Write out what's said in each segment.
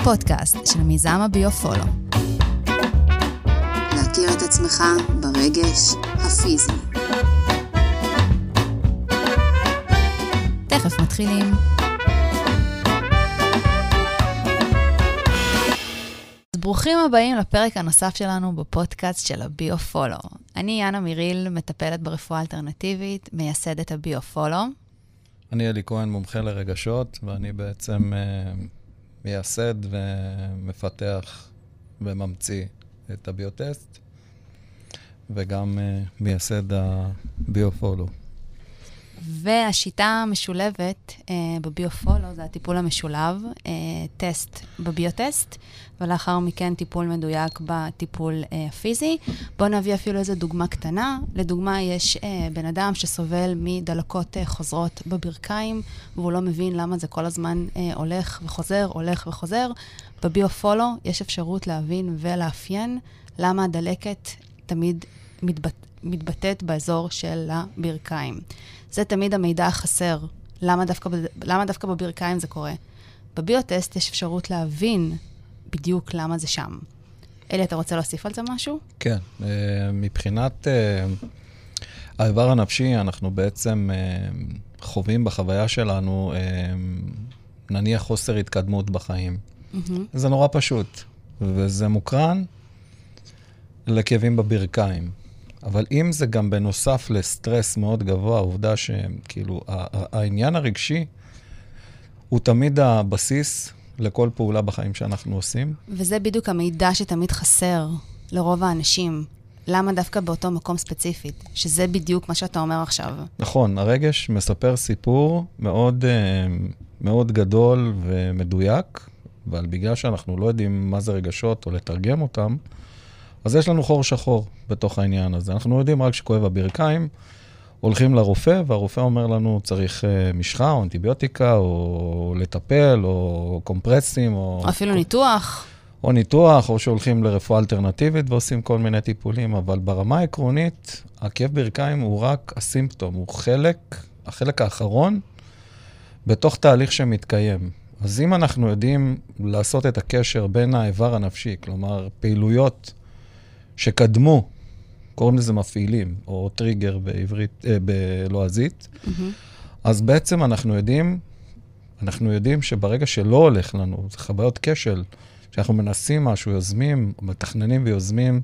הפודקאסט של מיזם הביו-פולו. להכיר את עצמך ברגש הפיזי. תכף מתחילים. אז ברוכים הבאים לפרק הנוסף שלנו בפודקאסט של הביו-פולו. אני יאנה מיריל, מטפלת ברפואה אלטרנטיבית, מייסדת הביו-פולו. אני אלי כהן, מומחה לרגשות, ואני בעצם uh, מייסד ומפתח וממציא את הביוטסט, וגם uh, מייסד הביו-פולו. והשיטה המשולבת אה, בביו-פולו זה הטיפול המשולב, אה, טסט בביוטסט, ולאחר מכן טיפול מדויק בטיפול אה, הפיזי. בואו נביא אפילו איזו דוגמה קטנה. לדוגמה, יש אה, בן אדם שסובל מדלקות אה, חוזרות בברכיים, והוא לא מבין למה זה כל הזמן אה, הולך וחוזר, הולך וחוזר. בביו-פולו יש אפשרות להבין ולאפיין למה הדלקת תמיד מתבט... מתבטאת באזור של הברכיים. זה תמיד המידע החסר. למה דווקא, למה דווקא בברכיים זה קורה? בביוטסט יש אפשרות להבין בדיוק למה זה שם. אלי, אתה רוצה להוסיף על זה משהו? כן. אה, מבחינת אה, האיבר הנפשי, אנחנו בעצם אה, חווים בחוויה שלנו, נניח חוסר התקדמות בחיים. Mm-hmm. זה נורא פשוט, וזה מוקרן לכאבים בברכיים. אבל אם זה גם בנוסף לסטרס מאוד גבוה, העובדה שכאילו העניין הרגשי הוא תמיד הבסיס לכל פעולה בחיים שאנחנו עושים. וזה בדיוק המידע שתמיד חסר לרוב האנשים. למה דווקא באותו מקום ספציפית? שזה בדיוק מה שאתה אומר עכשיו. נכון, הרגש מספר סיפור מאוד, אה, מאוד גדול ומדויק, אבל בגלל שאנחנו לא יודעים מה זה רגשות או לתרגם אותם, אז יש לנו חור שחור בתוך העניין הזה. אנחנו יודעים רק שכואב הברכיים, הולכים לרופא, והרופא אומר לנו, צריך uh, משחה או אנטיביוטיקה, או לטפל, או קומפרסים, או... אפילו ניתוח. או ניתוח, או שהולכים לרפואה אלטרנטיבית ועושים כל מיני טיפולים, אבל ברמה העקרונית, הכאב ברכיים הוא רק הסימפטום, הוא חלק, החלק האחרון בתוך תהליך שמתקיים. אז אם אנחנו יודעים לעשות את הקשר בין האיבר הנפשי, כלומר, פעילויות שקדמו, קוראים לזה מפעילים, או טריגר בעברית, אה, בלועזית, mm-hmm. אז בעצם אנחנו יודעים, אנחנו יודעים שברגע שלא הולך לנו, זה חוויות כשל, שאנחנו מנסים משהו, יוזמים, מתכננים ויוזמים,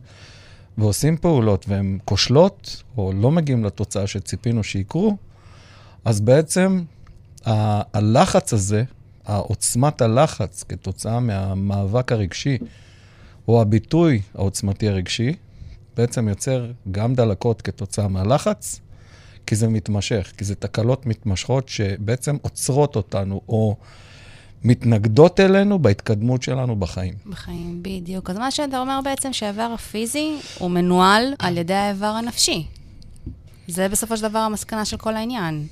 ועושים פעולות והן כושלות, או לא מגיעים לתוצאה שציפינו שיקרו, אז בעצם ה- הלחץ הזה, עוצמת הלחץ כתוצאה מהמאבק הרגשי, או הביטוי העוצמתי הרגשי, בעצם יוצר גם דלקות כתוצאה מהלחץ, כי זה מתמשך, כי זה תקלות מתמשכות שבעצם עוצרות אותנו, או מתנגדות אלינו בהתקדמות שלנו בחיים. בחיים, בדיוק. אז מה שאתה אומר בעצם שהאיבר הפיזי הוא מנוהל על ידי האיבר הנפשי. זה בסופו של דבר המסקנה של כל העניין.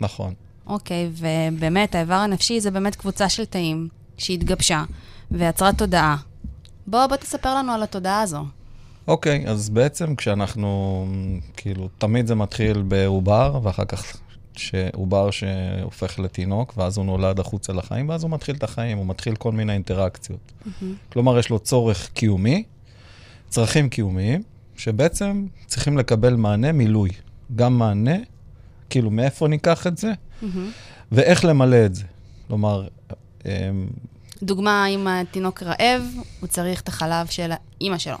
נכון. אוקיי, ובאמת, האיבר הנפשי זה באמת קבוצה של תאים שהתגבשה ויצרה תודעה. בוא, בוא תספר לנו על התודעה הזו. אוקיי, okay, אז בעצם כשאנחנו, כאילו, תמיד זה מתחיל בעובר, ואחר כך שעובר שהופך לתינוק, ואז הוא נולד החוצה לחיים, ואז הוא מתחיל את החיים, הוא מתחיל כל מיני אינטראקציות. Mm-hmm. כלומר, יש לו צורך קיומי, צרכים קיומיים, שבעצם צריכים לקבל מענה מילוי. גם מענה, כאילו, מאיפה ניקח את זה, mm-hmm. ואיך למלא את זה. כלומר, אמ, דוגמה, אם התינוק רעב, הוא צריך את החלב של האימא שלו.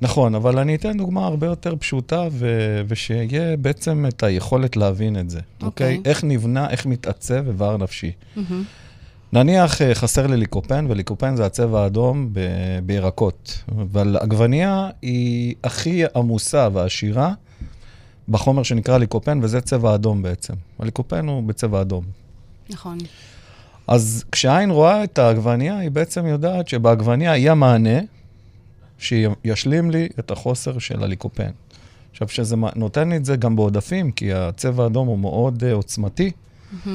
נכון, אבל אני אתן דוגמה הרבה יותר פשוטה, ו- ושיהיה בעצם את היכולת להבין את זה, אוקיי? Okay. Okay? איך נבנה, איך מתעצב איבר נפשי. Mm-hmm. נניח אה, חסר לי ליקופן, וליקופן זה הצבע האדום ב- בירקות, אבל עגבנייה היא הכי עמוסה ועשירה בחומר שנקרא ליקופן, וזה צבע אדום בעצם. הליקופן הוא בצבע אדום. נכון. אז כשהעין רואה את העגבנייה, היא בעצם יודעת שבעגבנייה היא המענה שישלים לי את החוסר של הליקופן. עכשיו, שזה נותן לי את זה גם בעודפים, כי הצבע האדום הוא מאוד uh, עוצמתי, mm-hmm.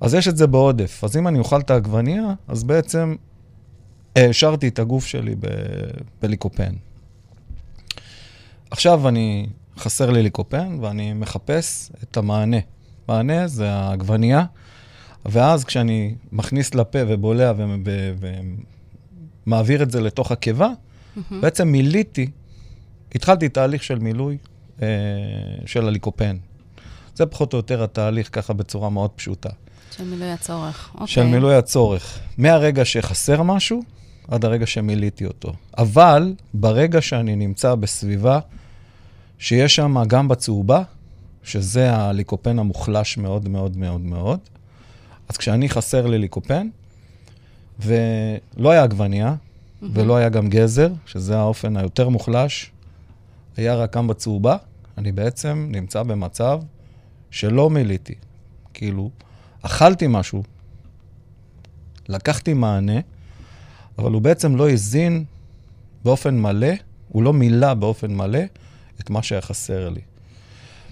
אז יש את זה בעודף. אז אם אני אוכל את העגבנייה, אז בעצם העשרתי את הגוף שלי ב- בליקופן. עכשיו אני, חסר לי ליקופן, ואני מחפש את המענה. מענה זה העגבנייה, ואז כשאני מכניס לפה ובולע מעביר את זה לתוך הקיבה, בעצם מילאתי, התחלתי תהליך של מילוי אה, של הליקופן. זה פחות או יותר התהליך, ככה בצורה מאוד פשוטה. של מילוי הצורך. אוקיי. של מילוי הצורך. מהרגע שחסר משהו, עד הרגע שמילאתי אותו. אבל ברגע שאני נמצא בסביבה שיש שם גם בצהובה, שזה הליקופן המוחלש מאוד מאוד מאוד מאוד, אז כשאני חסר לי ליקופן, ולא היה עגבנייה, ולא היה גם גזר, שזה האופן היותר מוחלש, היה רק גם בצהובה, אני בעצם נמצא במצב שלא מילאתי. כאילו, אכלתי משהו, לקחתי מענה, אבל הוא בעצם לא הזין באופן מלא, הוא לא מילא באופן מלא את מה שהיה חסר לי.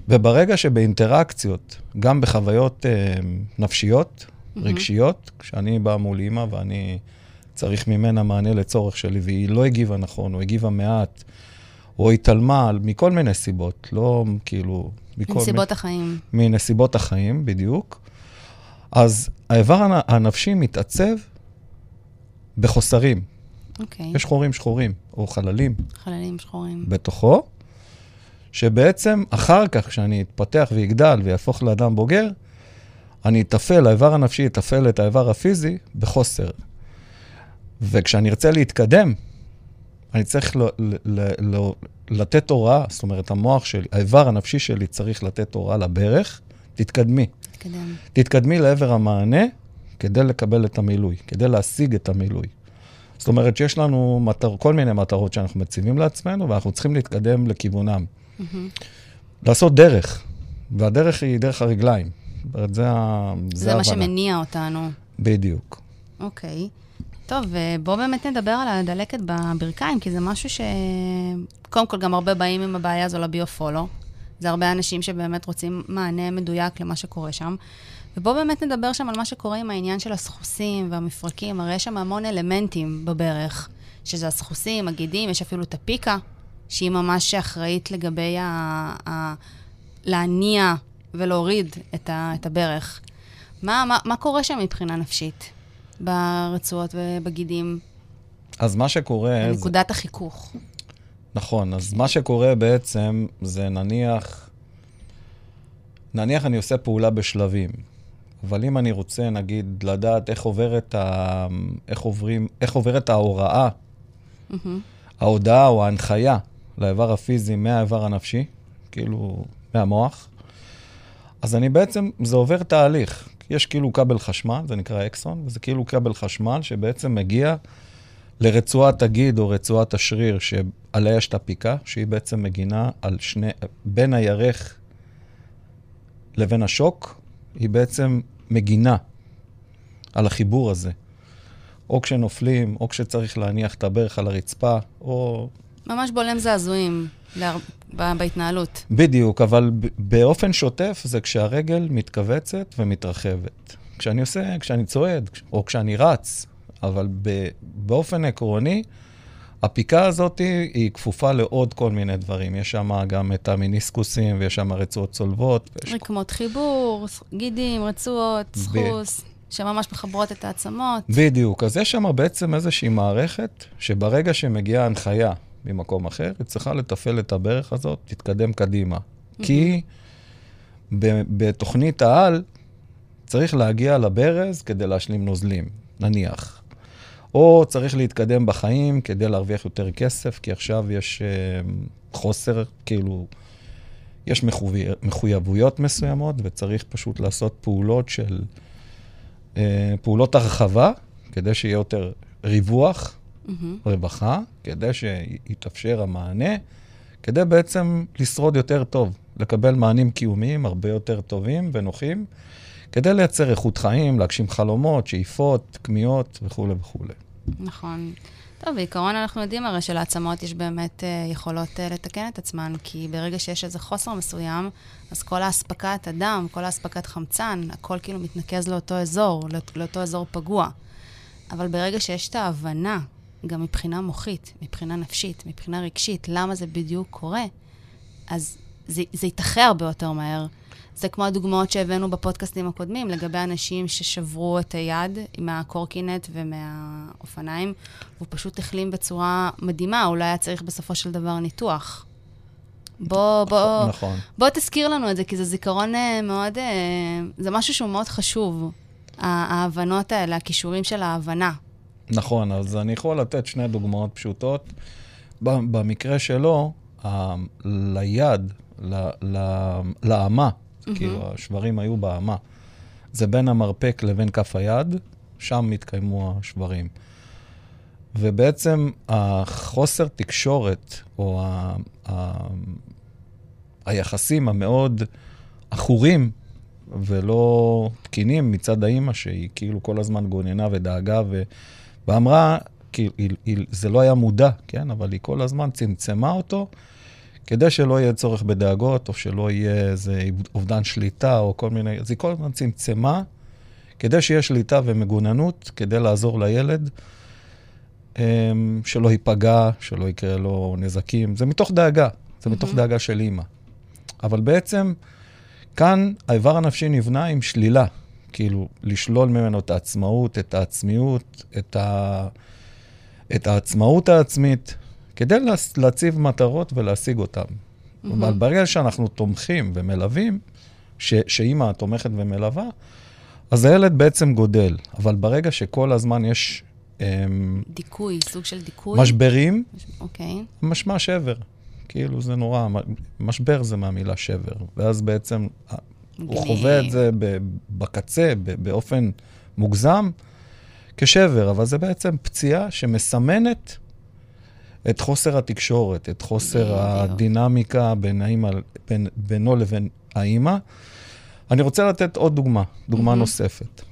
וברגע שבאינטראקציות, גם בחוויות אה, נפשיות, mm-hmm. רגשיות, כשאני בא מול אימא ואני צריך ממנה מענה לצורך שלי, והיא לא הגיבה נכון, או הגיבה מעט, או התעלמה מכל מיני סיבות, לא כאילו... מנסיבות מ... החיים. מנסיבות החיים, בדיוק. אז האיבר הנפשי מתעצב בחוסרים. אוקיי. יש חורים שחורים, או חללים. חללים שחורים. בתוכו, שבעצם אחר כך, כשאני אתפתח ויגדל ויהפוך לאדם בוגר, אני אתפעל, האיבר הנפשי יתפעל את האיבר הפיזי בחוסר. וכשאני ארצה להתקדם, אני צריך ל- ל- ל- לתת הוראה, זאת אומרת, המוח שלי, האיבר הנפשי שלי צריך לתת הוראה לברך, תתקדמי. תתקדם. תתקדמי לעבר המענה כדי לקבל את המילוי, כדי להשיג את המילוי. זאת אומרת שיש לנו מטר, כל מיני מטרות שאנחנו מציבים לעצמנו, ואנחנו צריכים להתקדם לכיוונם. Mm-hmm. לעשות דרך, והדרך היא דרך הרגליים. זה ה... זה מה שמניע אותנו. בדיוק. אוקיי. טוב, בואו באמת נדבר על הדלקת בברכיים, כי זה משהו ש... קודם כל, גם הרבה באים עם הבעיה הזו לביו-פולו. זה הרבה אנשים שבאמת רוצים מענה מדויק למה שקורה שם. ובואו באמת נדבר שם על מה שקורה עם העניין של הסחוסים והמפרקים. הרי יש שם המון אלמנטים בברך, שזה הסחוסים, הגידים, יש אפילו את הפיקה, שהיא ממש אחראית לגבי ה... ה... להניע ולהוריד את, ה... את הברך. מה, מה, מה קורה שם מבחינה נפשית ברצועות ובגידים? אז מה שקורה... בנקודת זה... החיכוך. נכון, אז מה שקורה בעצם זה נניח, נניח אני עושה פעולה בשלבים, אבל אם אני רוצה, נגיד, לדעת איך עוברת, ה... איך עוברים, איך עוברת ההוראה, mm-hmm. ההודעה או ההנחיה לאיבר הפיזי מהאיבר הנפשי, כאילו, מהמוח, אז אני בעצם, זה עובר תהליך. יש כאילו כבל חשמל, זה נקרא אקסון, וזה כאילו כבל חשמל שבעצם מגיע לרצועת הגיד או רצועת השריר שעליה יש את הפיקה, שהיא בעצם מגינה על שני, בין הירך לבין השוק, היא בעצם מגינה על החיבור הזה. או כשנופלים, או כשצריך להניח את הברך על הרצפה, או... ממש בולם זעזועים להר... בהתנהלות. בדיוק, אבל באופן שוטף זה כשהרגל מתכווצת ומתרחבת. כשאני עושה, כשאני צועד, או כשאני רץ, אבל באופן עקרוני, הפיקה הזאת היא כפופה לעוד כל מיני דברים. יש שם גם את המיניסקוסים, ויש שם רצועות צולבות. רקמות חיבור, גידים, רצועות, סחוס, שממש מחברות את העצמות. בדיוק. אז יש שם בעצם איזושהי מערכת, שברגע שמגיעה הנחיה ממקום אחר, היא צריכה לתפעל את הברך הזאת, תתקדם קדימה. כי בתוכנית העל צריך להגיע לברז כדי להשלים נוזלים, נניח. או צריך להתקדם בחיים כדי להרוויח יותר כסף, כי עכשיו יש uh, חוסר, כאילו, יש מחווי, מחויבויות מסוימות, וצריך פשוט לעשות פעולות של, uh, פעולות הרחבה, כדי שיהיה יותר ריווח, mm-hmm. רווחה, כדי שיתאפשר המענה, כדי בעצם לשרוד יותר טוב, לקבל מענים קיומיים הרבה יותר טובים ונוחים, כדי לייצר איכות חיים, להגשים חלומות, שאיפות, כמיהות וכולי וכולי. נכון. טוב, בעיקרון אנחנו יודעים הרי שלעצמות יש באמת uh, יכולות uh, לתקן את עצמן, כי ברגע שיש איזה חוסר מסוים, אז כל האספקת הדם, כל האספקת חמצן, הכל כאילו מתנקז לאותו אזור, לא, לאותו אזור פגוע. אבל ברגע שיש את ההבנה, גם מבחינה מוחית, מבחינה נפשית, מבחינה רגשית, למה זה בדיוק קורה, אז זה, זה יתאחה הרבה יותר מהר. זה כמו הדוגמאות שהבאנו בפודקאסטים הקודמים, לגבי אנשים ששברו את היד מהקורקינט ומהאופניים, והוא פשוט החלים בצורה מדהימה, אולי היה צריך בסופו של דבר ניתוח. בוא, בוא, נכון. בוא תזכיר לנו את זה, כי זה זיכרון אה, מאוד, אה, זה משהו שהוא מאוד חשוב, ההבנות האלה, הכישורים של ההבנה. נכון, אז אני יכול לתת שני דוגמאות פשוטות. במקרה שלו, ליד, לאמה, mm-hmm. כאילו השברים היו באמה, זה בין המרפק לבין כף היד, שם התקיימו השברים. ובעצם החוסר תקשורת, או ה, ה, היחסים המאוד עכורים ולא תקינים מצד האימא, שהיא כאילו כל הזמן גוננה ודאגה ו... ואמרה, כי היא, היא, זה לא היה מודע, כן? אבל היא כל הזמן צמצמה אותו, כדי שלא יהיה צורך בדאגות, או שלא יהיה איזה אובדן שליטה, או כל מיני... אז היא כל הזמן צמצמה, כדי שיהיה שליטה ומגוננות, כדי לעזור לילד, אמ, שלא ייפגע, שלא יקרה לו נזקים. זה מתוך דאגה, זה מתוך mm-hmm. דאגה של אימא. אבל בעצם, כאן האיבר הנפשי נבנה עם שלילה. כאילו, לשלול ממנו את העצמאות, את העצמיות, את, ה... את העצמאות העצמית, כדי להציב מטרות ולהשיג אותן. Mm-hmm. אבל ברגע שאנחנו תומכים ומלווים, ש... שאימא תומכת ומלווה, אז הילד בעצם גודל. אבל ברגע שכל הזמן יש... אמ... דיכוי, סוג של דיכוי? משברים, אוקיי. Okay. משמע שבר. כאילו זה נורא, משבר זה מהמילה שבר. ואז בעצם הוא חווה את זה בקצה, באופן מוגזם, כשבר, אבל זה בעצם פציעה שמסמנת את חוסר התקשורת, את חוסר הדינמיקה בין האימא, בין, בינו לבין האימא. אני רוצה לתת עוד דוגמה, דוגמה mm-hmm. נוספת.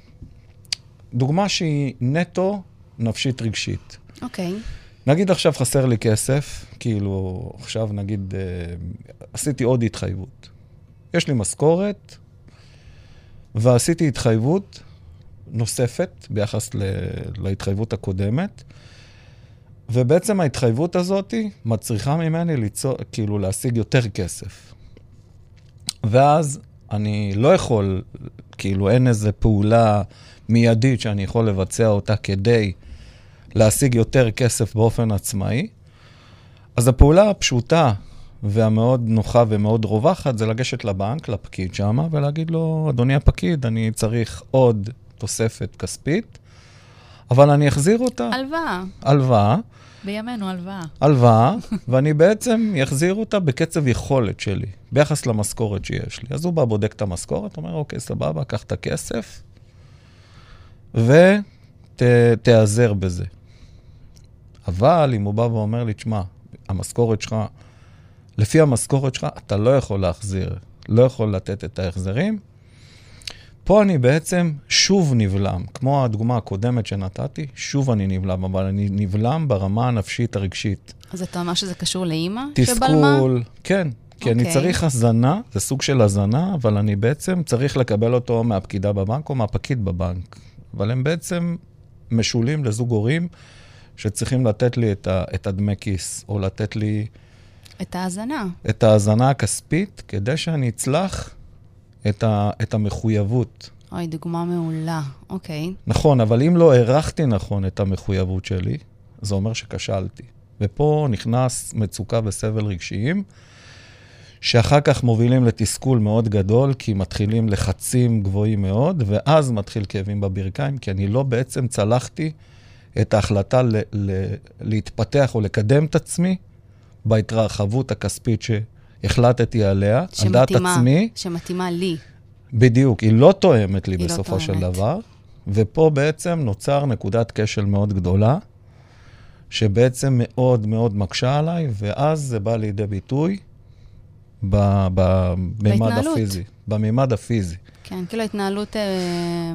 דוגמה שהיא נטו נפשית רגשית. אוקיי. Okay. נגיד עכשיו חסר לי כסף, כאילו עכשיו נגיד אה, עשיתי עוד התחייבות. יש לי משכורת, ועשיתי התחייבות נוספת ביחס ל... להתחייבות הקודמת, ובעצם ההתחייבות הזאת מצריכה ממני ליצור, כאילו להשיג יותר כסף. ואז אני לא יכול, כאילו אין איזו פעולה מיידית שאני יכול לבצע אותה כדי להשיג יותר כסף באופן עצמאי. אז הפעולה הפשוטה והמאוד נוחה ומאוד רווחת זה לגשת לבנק, לפקיד שם, ולהגיד לו, אדוני הפקיד, אני צריך עוד תוספת כספית, אבל אני אחזיר אותה. הלוואה. הלוואה. בימינו הלוואה. הלוואה, ואני בעצם אחזיר אותה בקצב יכולת שלי, ביחס למשכורת שיש לי. אז הוא בא, בודק את המשכורת, אומר, אוקיי, סבבה, קח את הכסף, ותיעזר בזה. אבל אם הוא בא ואומר לי, תשמע, המשכורת שלך לפי המשכורת שלך, אתה לא יכול להחזיר, לא יכול לתת את ההחזרים. פה אני בעצם שוב נבלם, כמו הדוגמה הקודמת שנתתי, שוב אני נבלם, אבל אני נבלם ברמה הנפשית הרגשית. אז אתה אומר שזה קשור לאימא שבלמה? תסכול, כן. כי okay. אני אוקיי. צריך הזנה, זה סוג של הזנה, אבל אני בעצם צריך לקבל אותו מהפקידה בבנק או מהפקיד בבנק. אבל הם בעצם משולים לזוג הורים שצריכים לתת לי את, ה, את הדמי כיס, או לתת לי את ההאזנה. את ההאזנה הכספית, כדי שאני אצלח את, ה, את המחויבות. אוי, דוגמה מעולה, אוקיי. נכון, אבל אם לא הערכתי נכון את המחויבות שלי, זה אומר שכשלתי. ופה נכנס מצוקה וסבל רגשיים, שאחר כך מובילים לתסכול מאוד גדול, כי מתחילים לחצים גבוהים מאוד, ואז מתחיל כאבים בברכיים, כי אני לא בעצם צלחתי את ההחלטה ל- ל- להתפתח או לקדם את עצמי בהתרחבות הכספית שהחלטתי עליה, על דעת עצמי. שמתאימה לי. בדיוק, היא לא תואמת לי לא בסופו לא של דבר, ופה בעצם נוצר נקודת כשל מאוד גדולה, שבעצם מאוד מאוד מקשה עליי, ואז זה בא לידי ביטוי במימד הפיזי. במימד הפיזי. כן, כאילו התנהלות, אה,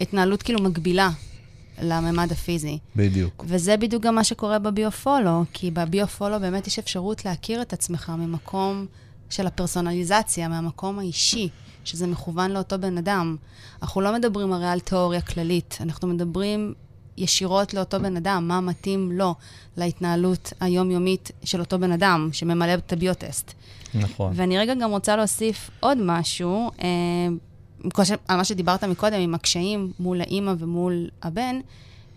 התנהלות כאילו מקבילה לממד הפיזי. בדיוק. וזה בדיוק גם מה שקורה בביו-פולו, כי בביו-פולו באמת יש אפשרות להכיר את עצמך ממקום של הפרסונליזציה, מהמקום האישי, שזה מכוון לאותו בן אדם. אנחנו לא מדברים הרי על תיאוריה כללית, אנחנו מדברים ישירות לאותו בן אדם, מה מתאים לו להתנהלות היומיומית של אותו בן אדם שממלא את הביוטסט. נכון. ואני רגע גם רוצה להוסיף עוד משהו, אה, על מה שדיברת מקודם, עם הקשיים מול האימא ומול הבן.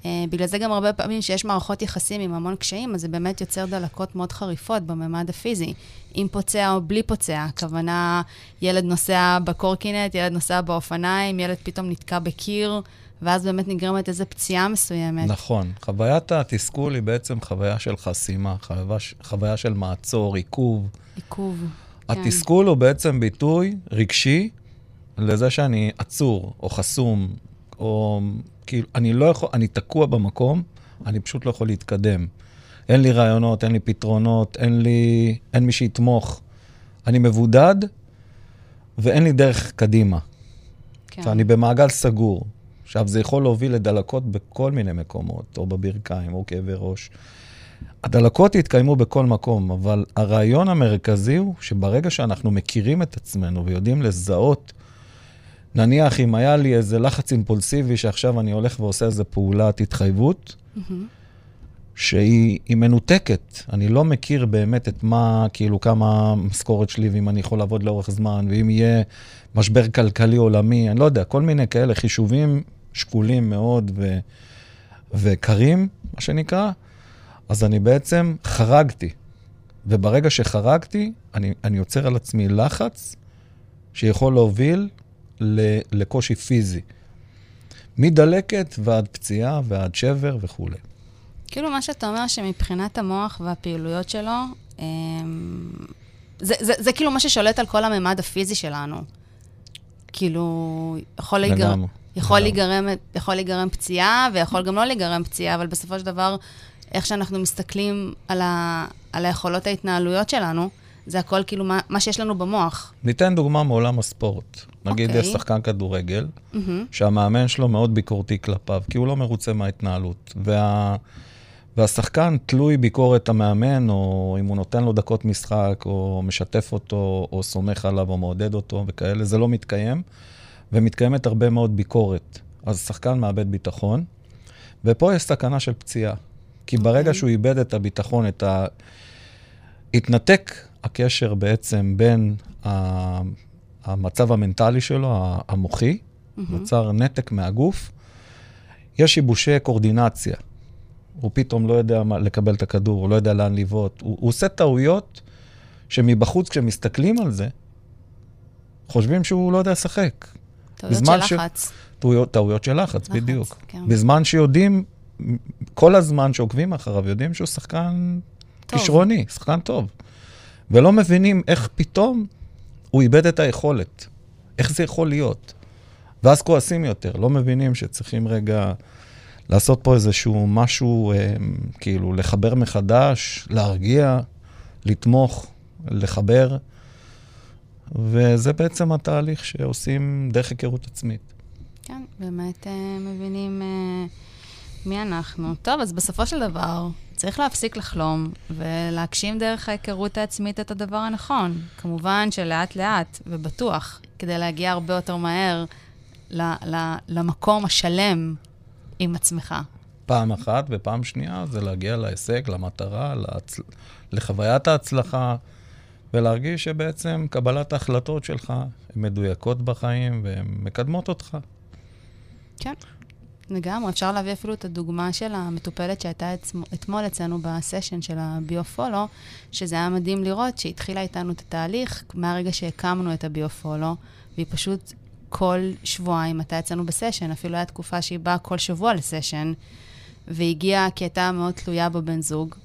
אה, בגלל זה גם הרבה פעמים שיש מערכות יחסים עם המון קשיים, אז זה באמת יוצר דלקות מאוד חריפות בממד הפיזי. עם פוצע או בלי פוצע, הכוונה, ילד נוסע בקורקינט, ילד נוסע באופניים, ילד פתאום נתקע בקיר, ואז באמת נגרמת איזו פציעה מסוימת. נכון. חוויית התסכול היא בעצם חוויה של חסימה, חוויה, חוויה של מעצור, עיכוב. עיכוב, כן. התסכול הוא בעצם ביטוי רגשי לזה שאני עצור, או חסום, או כאילו, אני לא יכול, אני תקוע במקום, אני פשוט לא יכול להתקדם. אין לי רעיונות, אין לי פתרונות, אין לי, אין מי שיתמוך. אני מבודד, ואין לי דרך קדימה. כן. אני במעגל סגור. עכשיו, זה יכול להוביל לדלקות בכל מיני מקומות, או בברכיים, או כאבי ראש. הדלקות יתקיימו בכל מקום, אבל הרעיון המרכזי הוא שברגע שאנחנו מכירים את עצמנו ויודעים לזהות נניח אם היה לי איזה לחץ אימפולסיבי שעכשיו אני הולך ועושה איזה פעולת התחייבות, mm-hmm. שהיא מנותקת. אני לא מכיר באמת את מה, כאילו, כמה המשכורת שלי, ואם אני יכול לעבוד לאורך זמן, ואם יהיה משבר כלכלי עולמי, אני לא יודע, כל מיני כאלה חישובים שקולים מאוד ו- וקרים, מה שנקרא, אז אני בעצם חרגתי. וברגע שחרגתי, אני, אני יוצר על עצמי לחץ שיכול להוביל לקושי פיזי. מדלקת ועד פציעה ועד שבר וכולי. כאילו מה שאתה אומר שמבחינת המוח והפעילויות שלו, אמ, זה, זה, זה כאילו מה ששולט על כל הממד הפיזי שלנו. כאילו, יכול להיגרם, יכול להיגרם, יכול להיגרם פציעה, ויכול גם לא להיגרם פציעה, אבל בסופו של דבר, איך שאנחנו מסתכלים על, ה, על היכולות ההתנהלויות שלנו, זה הכל כאילו מה, מה שיש לנו במוח. ניתן דוגמה מעולם הספורט. נגיד okay. אוקיי. יש שחקן כדורגל, mm-hmm. שהמאמן שלו מאוד ביקורתי כלפיו, כי הוא לא מרוצה מההתנהלות. וה... והשחקן תלוי ביקורת המאמן, או אם הוא נותן לו דקות משחק, או משתף אותו, או סומך עליו, או מעודד אותו, וכאלה, זה לא מתקיים, ומתקיימת הרבה מאוד ביקורת. אז השחקן מאבד ביטחון, ופה יש סכנה של פציעה. כי ברגע okay. אוקיי. שהוא איבד את הביטחון, את ה... התנתק הקשר בעצם בין המצב המנטלי שלו, המוחי, mm-hmm. נוצר נתק מהגוף, יש שיבושי קורדינציה. הוא פתאום לא יודע מה, לקבל את הכדור, הוא לא יודע לאן לבעוט. הוא, הוא עושה טעויות שמבחוץ, כשמסתכלים על זה, חושבים שהוא לא יודע לשחק. טעויות של לחץ. ש... טעויות, טעויות של לחץ, לחץ בדיוק. כן. בזמן שיודעים, כל הזמן שעוקבים אחריו, יודעים שהוא שחקן טוב. כישרוני, שחקן טוב. ולא מבינים איך פתאום הוא איבד את היכולת. איך זה יכול להיות? ואז כועסים יותר, לא מבינים שצריכים רגע לעשות פה איזשהו משהו, אה, כאילו, לחבר מחדש, להרגיע, לתמוך, לחבר. וזה בעצם התהליך שעושים דרך היכרות עצמית. כן, באמת אה, מבינים אה, מי אנחנו. טוב, אז בסופו של דבר, צריך להפסיק לחלום ולהגשים דרך ההיכרות העצמית את הדבר הנכון. כמובן שלאט-לאט ובטוח, כדי להגיע הרבה יותר מהר ל- ל- למקום השלם עם עצמך. פעם אחת, ופעם שנייה זה להגיע להישג, למטרה, להצ... לחוויית ההצלחה, ולהרגיש שבעצם קבלת ההחלטות שלך הן מדויקות בחיים והן מקדמות אותך. כן. לגמרי, אפשר להביא אפילו את הדוגמה של המטופלת שהייתה אתמול אצלנו בסשן של הביו-פולו, שזה היה מדהים לראות שהתחילה איתנו את התהליך מהרגע שהקמנו את הביו-פולו, והיא פשוט כל שבועיים הייתה אצלנו בסשן, אפילו הייתה תקופה שהיא באה כל שבוע לסשן, והגיעה כי הייתה מאוד תלויה בבן זוג,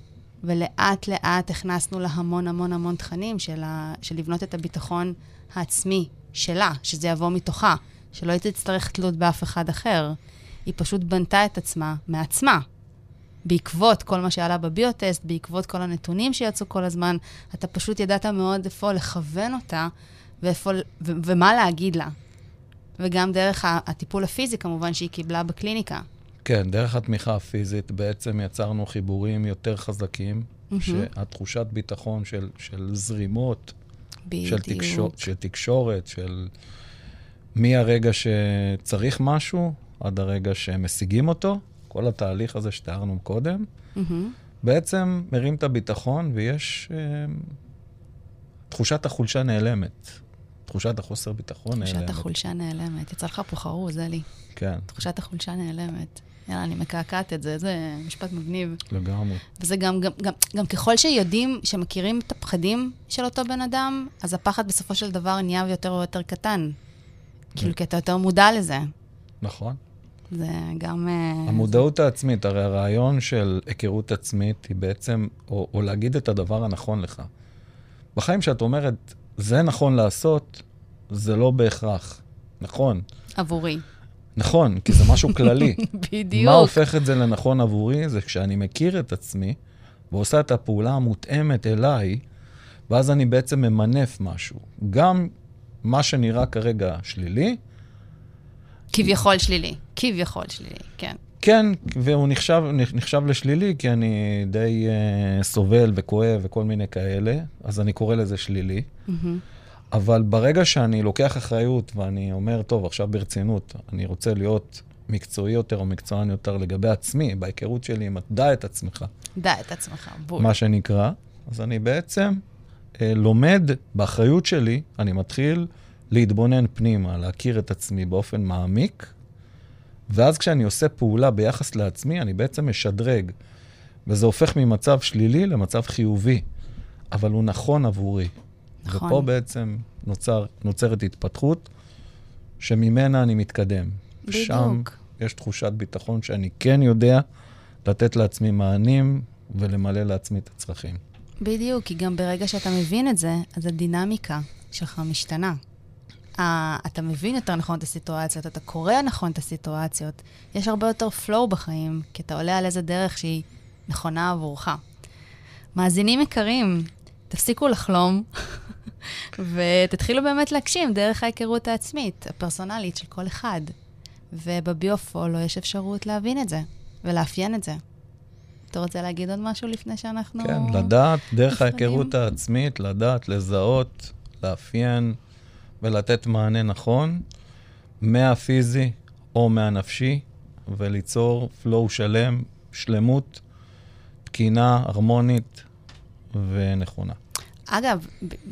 ולאט לאט הכנסנו לה המון המון המון תכנים של, ה, של לבנות את הביטחון העצמי שלה, שזה יבוא מתוכה, שלא תצטרך תלות באף אחד אחר. היא פשוט בנתה את עצמה מעצמה. בעקבות כל מה שעלה בביוטסט, בעקבות כל הנתונים שיצאו כל הזמן, אתה פשוט ידעת מאוד איפה לכוון אותה ואיפה, ו- ומה להגיד לה. וגם דרך הטיפול הפיזי, כמובן, שהיא קיבלה בקליניקה. כן, דרך התמיכה הפיזית בעצם יצרנו חיבורים יותר חזקים, mm-hmm. שהתחושת ביטחון של, של זרימות, של, תקשור, של תקשורת, של מהרגע שצריך משהו עד הרגע שהם משיגים אותו, כל התהליך הזה שתיארנו קודם, מהמם. בעצם מרים את הביטחון ויש... אה, תחושת החולשה נעלמת. תחושת החוסר ביטחון נעלמת. תחושת החולשה נעלמת. יצא לך פה חרוז, אלי. כן, תחושת החולשה נעלמת. יאללה, אני מקעקעת את זה, זה משפט מגניב. לגמרי. וזה גם, גם, גם, גם ככל שיודעים, שמכירים את הפחדים של אותו בן אדם, אז הפחד בסופו של דבר נהיה יותר ויותר קטן. כאילו, כי אתה יותר מודע לזה. נכון. זה גם... אה, המודעות העצמית, הרי הרעיון של היכרות עצמית היא בעצם, או, או להגיד את הדבר הנכון לך. בחיים שאת אומרת, זה נכון לעשות, זה לא בהכרח. נכון. עבורי. נכון, כי זה משהו כללי. בדיוק. מה הופך את זה לנכון עבורי? זה כשאני מכיר את עצמי ועושה את הפעולה המותאמת אליי, ואז אני בעצם ממנף משהו. גם מה שנראה כרגע שלילי, כביכול שלילי. כביכול שלילי, כן. כן, והוא נחשב, נחשב לשלילי, כי אני די uh, סובל וכואב וכל מיני כאלה, אז אני קורא לזה שלילי. מהמם. אבל ברגע שאני לוקח אחריות ואני אומר, טוב, עכשיו ברצינות, אני רוצה להיות מקצועי יותר או מקצוען יותר לגבי עצמי, בהיכרות שלי עם דע את עצמך, דע את עצמך, בול. מה שנקרא, אז אני בעצם אה, לומד באחריות שלי, אני מתחיל להתבונן פנימה, להכיר את עצמי באופן מעמיק, ואז כשאני עושה פעולה ביחס לעצמי, אני בעצם משדרג, וזה הופך ממצב שלילי למצב חיובי, אבל הוא נכון עבורי. נכון. ופה בעצם נוצר, נוצרת התפתחות שממנה אני מתקדם. שם בדיוק. יש תחושת ביטחון שאני כן יודע לתת לעצמי מענים ולמלא לעצמי את הצרכים. בדיוק, כי גם ברגע שאתה מבין את זה, אז הדינמיקה שלך משתנה. אתה מבין יותר נכון את הסיטואציות, אתה קורא נכון את הסיטואציות, יש הרבה יותר flow בחיים, כי אתה עולה על איזה דרך שהיא נכונה עבורך. מאזינים יקרים, תפסיקו לחלום, ותתחילו באמת להגשים דרך ההיכרות העצמית, הפרסונלית של כל אחד. ובביו-פולו יש אפשרות להבין את זה, ולאפיין את זה. אתה רוצה להגיד עוד משהו לפני שאנחנו... כן, לדעת, דרך? ההיכרות העצמית, לדעת, לזהות, לאפיין ולתת מענה נכון, מהפיזי או מהנפשי, וליצור flow שלם, שלמות, תקינה, הרמונית ונכונה. אגב,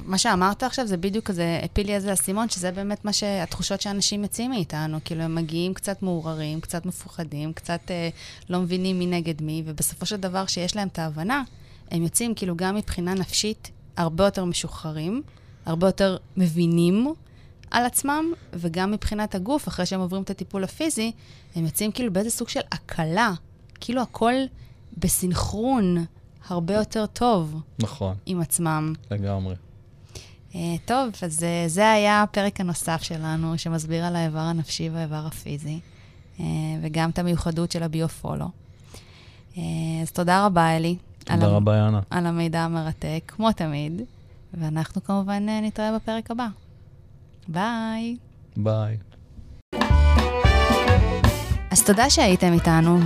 מה שאמרת עכשיו זה בדיוק כזה, הפיל לי איזה אסימון, שזה באמת מה שהתחושות שאנשים יוצאים מאיתנו. כאילו, הם מגיעים קצת מעורערים, קצת מפוחדים, קצת אה, לא מבינים מי נגד מי, ובסופו של דבר, שיש להם את ההבנה, הם יוצאים כאילו גם מבחינה נפשית הרבה יותר משוחררים, הרבה יותר מבינים על עצמם, וגם מבחינת הגוף, אחרי שהם עוברים את הטיפול הפיזי, הם יוצאים כאילו באיזה סוג של הקלה. כאילו הכל בסנכרון הרבה יותר טוב נכון, עם עצמם. לגמרי. Uh, טוב, אז uh, זה היה הפרק הנוסף שלנו, שמסביר על האיבר הנפשי והאיבר הפיזי, uh, וגם את המיוחדות של הביו-פולו. אז תודה רבה, אלי. תודה רבה, יאנה. על המידע המרתק, כמו תמיד, ואנחנו כמובן uh, נתראה בפרק הבא. ביי. ביי. אז תודה שהייתם איתנו.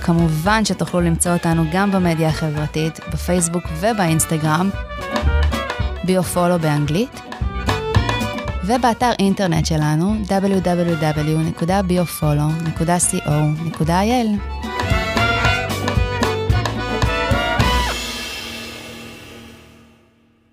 כמובן שתוכלו למצוא אותנו גם במדיה החברתית, בפייסבוק ובאינסטגרם, ביו-פולו באנגלית, ובאתר אינטרנט שלנו www.biofolo.co.il.